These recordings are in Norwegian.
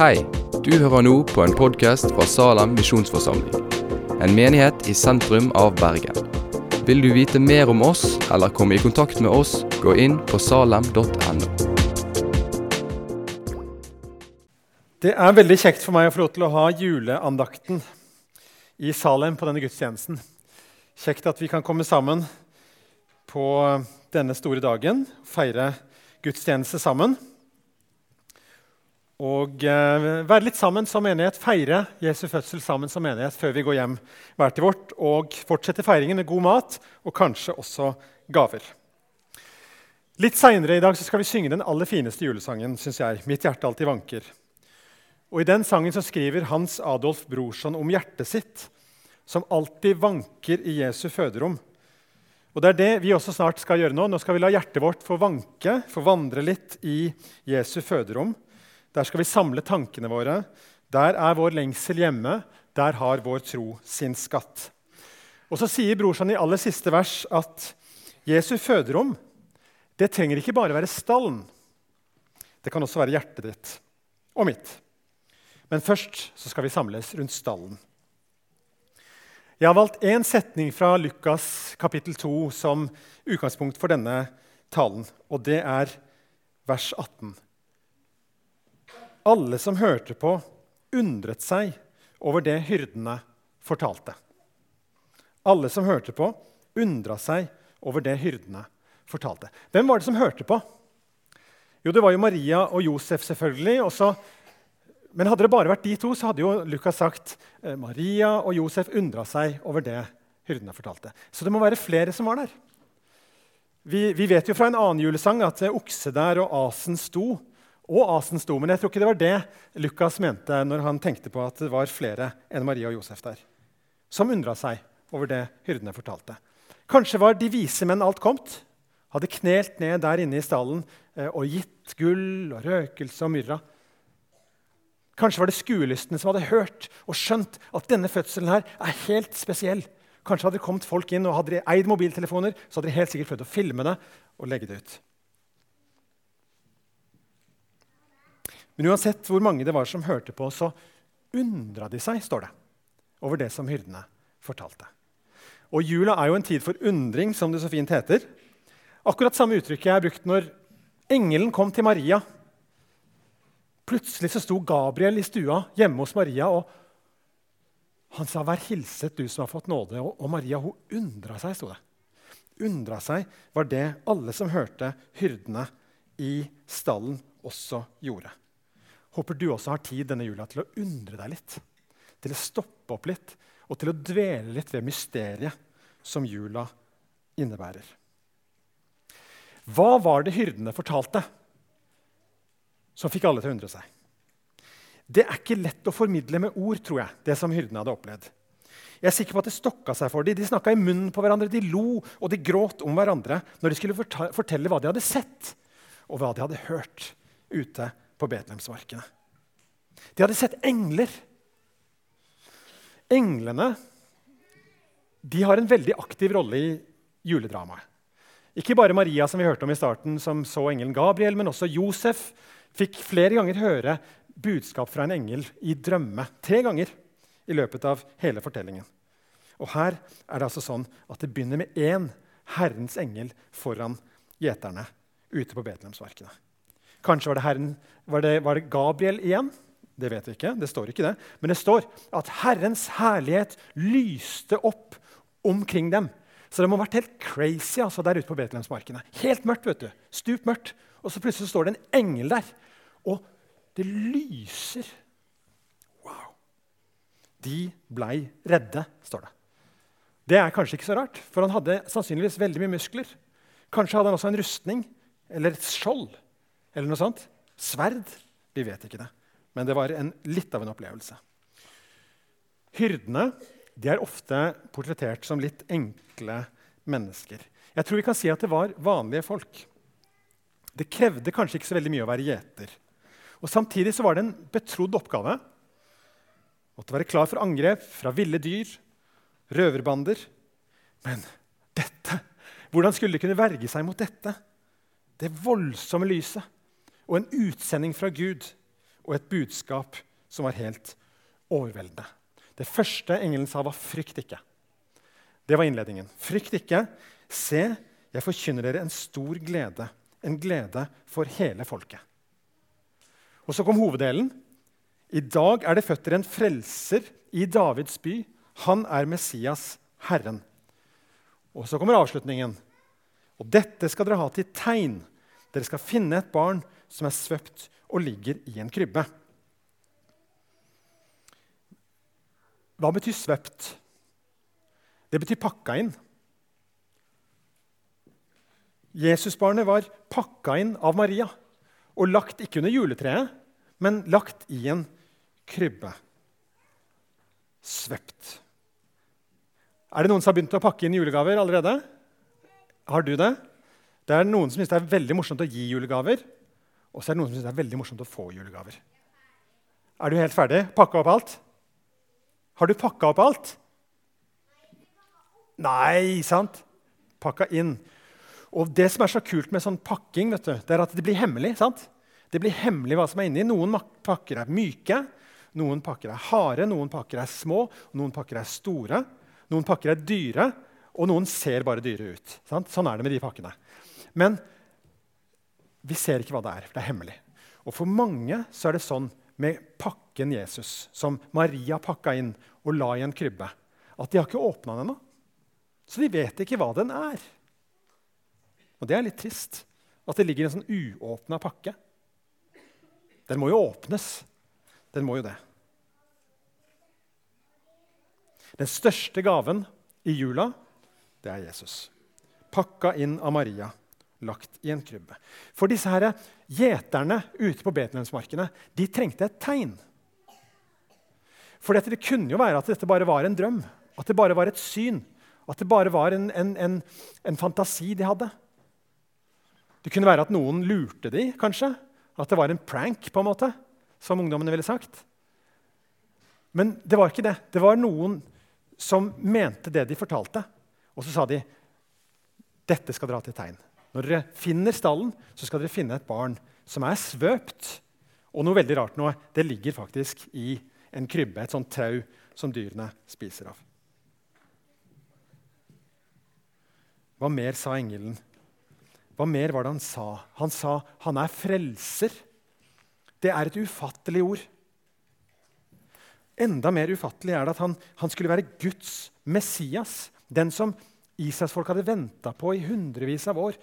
Hei, du hører nå på en podkast fra Salem misjonsforsamling. En menighet i sentrum av Bergen. Vil du vite mer om oss eller komme i kontakt med oss, gå inn på salem.no. Det er veldig kjekt for meg å få lov til å ha juleandakten i Salem på denne gudstjenesten. Kjekt at vi kan komme sammen på denne store dagen, feire gudstjeneste sammen. Og eh, være litt sammen som menighet, feire Jesu fødsel sammen som menighet før vi går hjem hver til vårt og fortsette feiringen med god mat og kanskje også gaver. Litt seinere i dag skal vi synge den aller fineste julesangen, synes jeg. 'Mitt hjerte alltid vanker'. Og I den sangen så skriver Hans Adolf Brorson om hjertet sitt, som alltid vanker i Jesu føderom. Og Det er det vi også snart skal gjøre nå. Nå skal vi la hjertet vårt få vanke, få vandre litt i Jesu føderom. Der skal vi samle tankene våre. Der er vår lengsel hjemme. Der har vår tro sin skatt. Og Så sier brorsan i aller siste vers at Jesu føderom det trenger ikke bare være stallen. Det kan også være hjertet ditt og mitt. Men først så skal vi samles rundt stallen. Jeg har valgt én setning fra Lukas kapittel 2 som utgangspunkt for denne talen, og det er vers 18. Alle som hørte på, undret seg over det hyrdene fortalte. Alle som hørte på, undra seg over det hyrdene fortalte. Hvem var det som hørte på? Jo, det var jo Maria og Josef, selvfølgelig. Også. Men hadde det bare vært de to, så hadde jo Lukas sagt eh, Maria og Josef undra seg over det hyrdene fortalte. Så det må være flere som var der. Vi, vi vet jo fra en annen julesang at okse der og asen sto og asen sto. Men jeg tror ikke det var det Lukas mente når han tenkte på at det var flere enn Maria og Josef der, som undra seg over det hyrdene fortalte. Kanskje var de vise menn alt kommet, hadde knelt ned der inne i stallen eh, og gitt gull og røkelse og myrra. Kanskje var det skuelystne som hadde hørt og skjønt at denne fødselen her er helt spesiell. Kanskje hadde det kommet folk inn og hadde de eid mobiltelefoner, så hadde de helt sikkert prøvd å filme det og legge det ut. Men uansett hvor mange det var som hørte på, så undra de seg, står det, over det som hyrdene fortalte. Og Jula er jo en tid for undring, som det så fint heter. Akkurat samme uttrykket er brukt når engelen kom til Maria. Plutselig så sto Gabriel i stua hjemme hos Maria, og han sa, 'Vær hilset, du som har fått nåde.' Og, Maria hun undra seg, sto det. Undra seg var det alle som hørte hyrdene i stallen, også gjorde. Håper du også har tid denne jula til å undre deg litt. Til å stoppe opp litt og til å dvele litt ved mysteriet som jula innebærer. Hva var det hyrdene fortalte som fikk alle til å undre seg? Det er ikke lett å formidle med ord, tror jeg, det som hyrdene hadde opplevd. Jeg er sikker på at det stokka seg for dem. De snakka i munnen på hverandre, de lo og de gråt om hverandre når de skulle fortelle hva de hadde sett, og hva de hadde hørt ute på Betlehemsmarkene. De hadde sett engler. Englene de har en veldig aktiv rolle i juledramaet. Ikke bare Maria, som vi hørte om i starten, som så engelen Gabriel, men også Josef fikk flere ganger høre budskap fra en engel i drømme. Tre ganger i løpet av hele fortellingen. Og her er det altså sånn at det begynner med én Herrens engel foran gjeterne ute på Betlehemsmarkene. Kanskje var det, Herren, var, det, var det, Gabriel igjen? Det vet vi ikke. det står ikke det. Men det står at Herrens herlighet lyste opp omkring dem. Så det må ha vært helt crazy altså, der ute på Betlehemsmarkene. Helt mørkt. vet du. Stup mørkt. Og så plutselig står det en engel der. Og det lyser. Wow. De blei redde, står det. Det er kanskje ikke så rart, for han hadde sannsynligvis veldig mye muskler. Kanskje hadde han også en rustning eller et skjold. Eller noe sånt. Sverd? Vi vet ikke det. Men det var en, litt av en opplevelse. Hyrdene de er ofte portrettert som litt enkle mennesker. Jeg tror vi kan si at det var vanlige folk. Det krevde kanskje ikke så veldig mye å være gjeter. Og Samtidig så var det en betrodd oppgave. Måtte være klar for angrep fra ville dyr, røverbander. Men dette Hvordan skulle de kunne verge seg mot dette? Det voldsomme lyset og en utsending fra Gud og et budskap som var helt overveldende. Det første engelen sa, var 'frykt ikke'. Det var innledningen. Frykt ikke. Se, jeg forkynner dere en stor glede, en glede for hele folket. Og så kom hoveddelen. I dag er det født dere en frelser i Davids by. Han er Messias, Herren. Og så kommer avslutningen. Og dette skal dere ha til tegn. Dere skal finne et barn som er svøpt og ligger i en krybbe. Hva betyr svøpt? Det betyr pakka inn. Jesusbarnet var pakka inn av Maria og lagt ikke under juletreet, men lagt i en krybbe. Svøpt. Er det noen som har begynt å pakke inn julegaver allerede? Har du det? Det er noen som syns det er veldig morsomt å gi julegaver. Og så er det noen som syns det er veldig morsomt å få julegaver. Er du helt ferdig? Pakka opp alt? Har du pakka opp alt? Nei, sant? Pakka inn. Og det som er så kult med sånn pakking, vet du, det er at det blir hemmelig. sant? Det blir hemmelig hva som er inni. Noen pakker er myke, noen pakker er harde, noen pakker er små, noen pakker er store. Noen pakker er dyre, og noen ser bare dyre ut. Sant? Sånn er det med de pakkene. Men vi ser ikke hva det er, for det er hemmelig. Og for mange så er det sånn med pakken Jesus, som Maria pakka inn og la i en krybbe, at de har ikke åpna den ennå. Så de vet ikke hva den er. Og det er litt trist at det ligger en sånn uåpna pakke. Den må jo åpnes. Den må jo det. Den største gaven i jula, det er Jesus. Pakka inn av Maria lagt i en krybbe. For disse her gjeterne ute på Betlehemsmarkene de trengte et tegn. For det kunne jo være at dette bare var en drøm, at det bare var et syn. At det bare var en, en, en, en fantasi de hadde. Det kunne være at noen lurte de, kanskje. At det var en prank, på en måte, som ungdommene ville sagt. Men det var ikke det. Det var noen som mente det de fortalte. Og så sa de dette skal dra til tegn. Når dere finner stallen, så skal dere finne et barn som er svøpt. Og noe veldig rart nå, det ligger faktisk i en krybbe, et sånt tau som dyrene spiser av. Hva mer sa engelen? Hva mer var det han sa? Han sa han er frelser. Det er et ufattelig ord. Enda mer ufattelig er det at han, han skulle være Guds Messias. Den som Israelsfolk hadde venta på i hundrevis av år.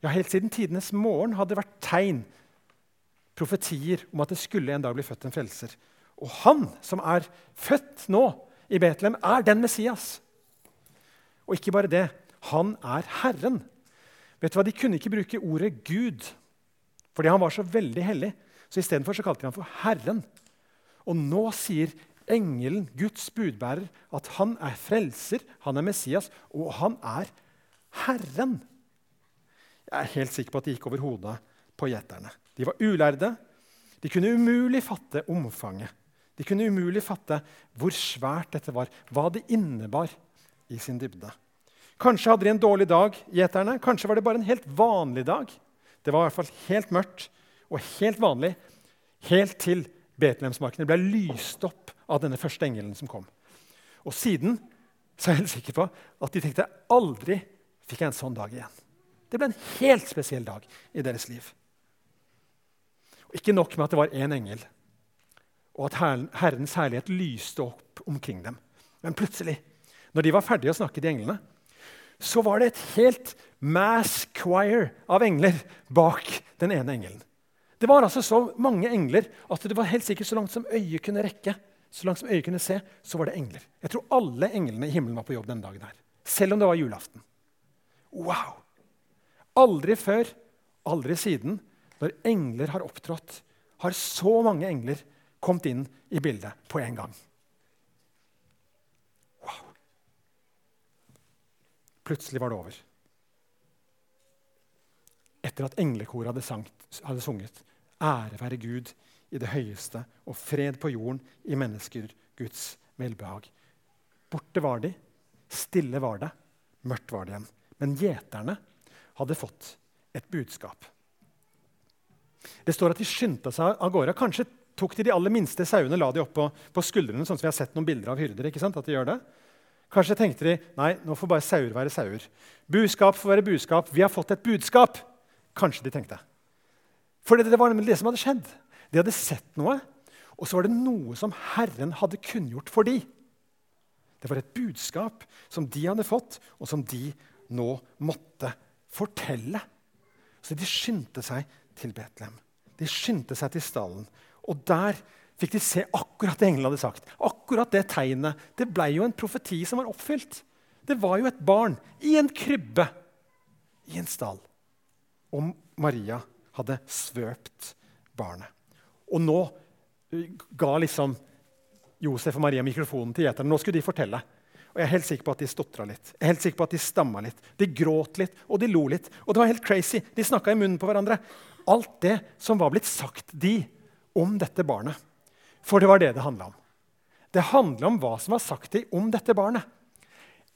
Ja, Helt siden tidenes morgen hadde det vært tegn, profetier, om at det skulle en dag bli født en frelser. Og han som er født nå i Betlehem, er den Messias. Og ikke bare det. Han er Herren. Vet du hva, De kunne ikke bruke ordet Gud, fordi han var så veldig hellig. Så Istedenfor kalte de ham for Herren. Og nå sier engelen, Guds budbærer, at han er frelser, han er Messias, og han er Herren. Jeg er helt sikker på at det gikk over hodet på gjeterne. De var ulærde. De kunne umulig fatte omfanget. De kunne umulig fatte hvor svært dette var, hva det innebar i sin dybde. Kanskje hadde de en dårlig dag, gjeterne. Kanskje var det bare en helt vanlig dag. Det var i hvert fall helt mørkt og helt vanlig helt til Betlehemsmarkene ble lyst opp av denne første engelen som kom. Og siden så er jeg helt sikker på at de tenkte aldri fikk jeg en sånn dag igjen. Det ble en helt spesiell dag i deres liv. Og ikke nok med at det var én engel, og at Herrens herlighet lyste opp omkring dem. Men plutselig, når de var ferdige å snakke, de englene, så var det et helt mass choir av engler bak den ene engelen. Det var altså så mange engler at det var helt sikkert så langt som øyet kunne rekke. Så langt som øyet kunne se, så var det engler. Jeg tror alle englene i himmelen var på jobb den dagen. her. Selv om det var julaften. Wow! Aldri før, aldri siden, når engler har opptrådt, har så mange engler kommet inn i bildet på en gang. Wow. Plutselig var det over. Etter at englekoret hadde, hadde sunget 'Ære være Gud i det høyeste' og 'fred på jorden i mennesker Guds velbehag'. Borte var de, stille var det, mørkt var det igjen. Men gjeterne hadde fått et budskap. Det står at de skyndte seg av gårde. Kanskje tok de de aller minste sauene la de opp på, på skuldrene, sånn som vi har sett noen bilder av hyrder. ikke sant? at de gjør det. Kanskje tenkte de nei, nå får bare sauer være sauer. Buskap får være buskap. Vi har fått et budskap. Kanskje de tenkte. For det, det var det som hadde skjedd. De hadde sett noe, og så var det noe som Herren hadde kunngjort for dem. Det var et budskap som de hadde fått, og som de nå måtte fortelle. Så de skyndte seg til Betlehem. De skyndte seg til stallen. Og der fikk de se akkurat det englene hadde sagt. Akkurat det tegnet. Det ble jo en profeti som var oppfylt. Det var jo et barn i en krybbe i en stall. Og Maria hadde svøpt barnet. Og nå ga liksom Josef og Maria mikrofonen til gjeterne. Nå skulle de fortelle. Og jeg er helt sikker på at de stotra litt. Jeg er helt sikker på at De stamma litt. De gråt litt, og de lo litt. Og det var helt crazy. De snakka i munnen på hverandre. Alt det som var blitt sagt de om dette barnet. For det var det det handla om. Det handla om hva som var sagt de om dette barnet.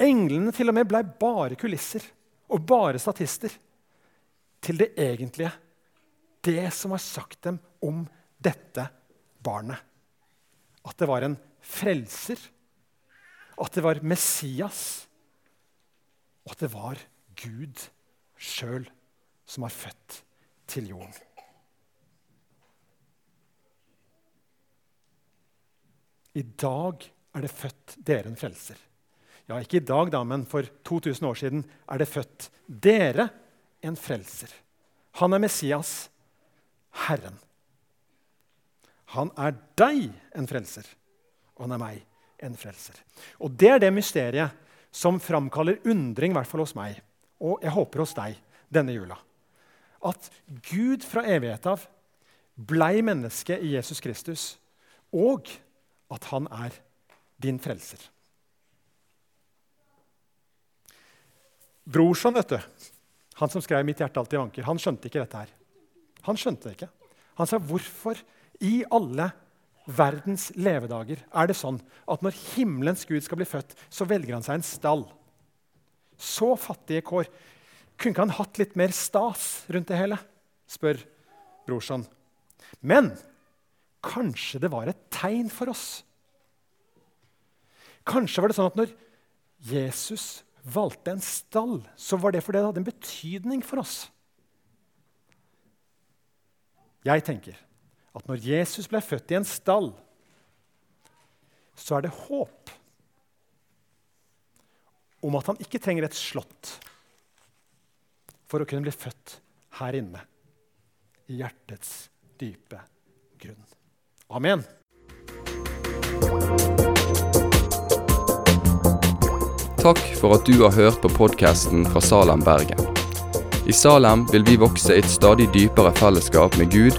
Englene til og med blei bare kulisser og bare statister til det egentlige. Det som var sagt dem om dette barnet. At det var en frelser. At det var Messias. Og at det var Gud sjøl som var født til jorden. I dag er det født dere en frelser. Ja, ikke i dag, da, men for 2000 år siden er det født dere en frelser. Han er Messias, Herren. Han er deg en frelser, og han er meg en frelser. Og Det er det mysteriet som framkaller undring, i hvert fall hos meg, og jeg håper hos deg, denne jula. At Gud fra evighet av blei menneske i Jesus Kristus, og at han er din frelser. Brorson, vet du, han som skrev 'Mitt hjerte alltid vanker', han skjønte ikke dette her. Han skjønte det ikke. Han sa hvorfor i alle verdens levedager er det sånn at når himmelens Gud skal bli født, så velger han seg en stall. Så fattige kår. Kunne ikke han hatt litt mer stas rundt det hele? spør brorson. Men kanskje det var et tegn for oss. Kanskje var det sånn at når Jesus valgte en stall, så var det fordi det hadde en betydning for oss. Jeg tenker at når Jesus ble født i en stall, så er det håp om at han ikke trenger et slott for å kunne bli født her inne, i hjertets dype grunn. Amen. Takk for at du har hørt på podkasten fra Salem, Bergen. I Salem vil vi vokse i et stadig dypere fellesskap med Gud